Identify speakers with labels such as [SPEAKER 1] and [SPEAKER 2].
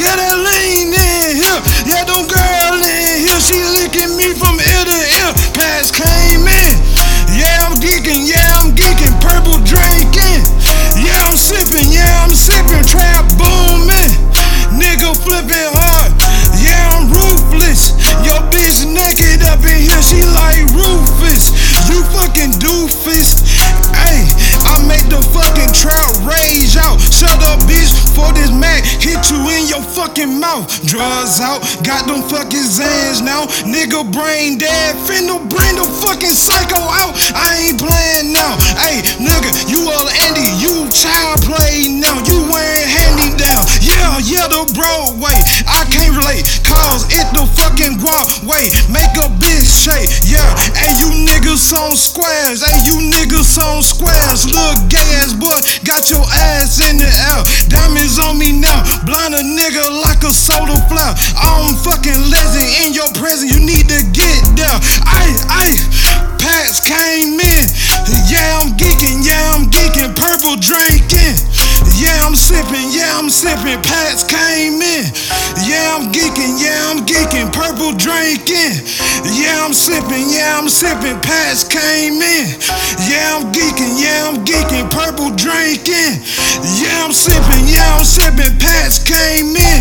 [SPEAKER 1] Yeah, that lean fucking mouth. Drugs out, got them fucking Zans now. Nigga brain dead, finna bring the fucking psycho out. I ain't playing now. Hey, nigga, you all Andy, you child play now. You wearing handy down. Yeah, yeah, the Broadway. I can't relate, cause it the fucking guap way. Make a bitch shake, yeah. Hey, you niggas on squares. Hey, you niggas on squares. Look gay ass boy, got your ass in the air. Diamonds on me now. Blind a nigga like a soda flower. I'm fucking legend in your presence. You need to get there. Ay, ay. I'm sipping. Yeah, I'm sipping. Packs came in. Yeah, I'm geeking. Yeah, I'm geeking. Purple drinking. Yeah, I'm sipping. Yeah, I'm sipping. Packs came in. Yeah, I'm geeking. Yeah, I'm geeking. Purple drinking. Yeah, I'm sipping. Yeah, I'm sipping. Packs came in.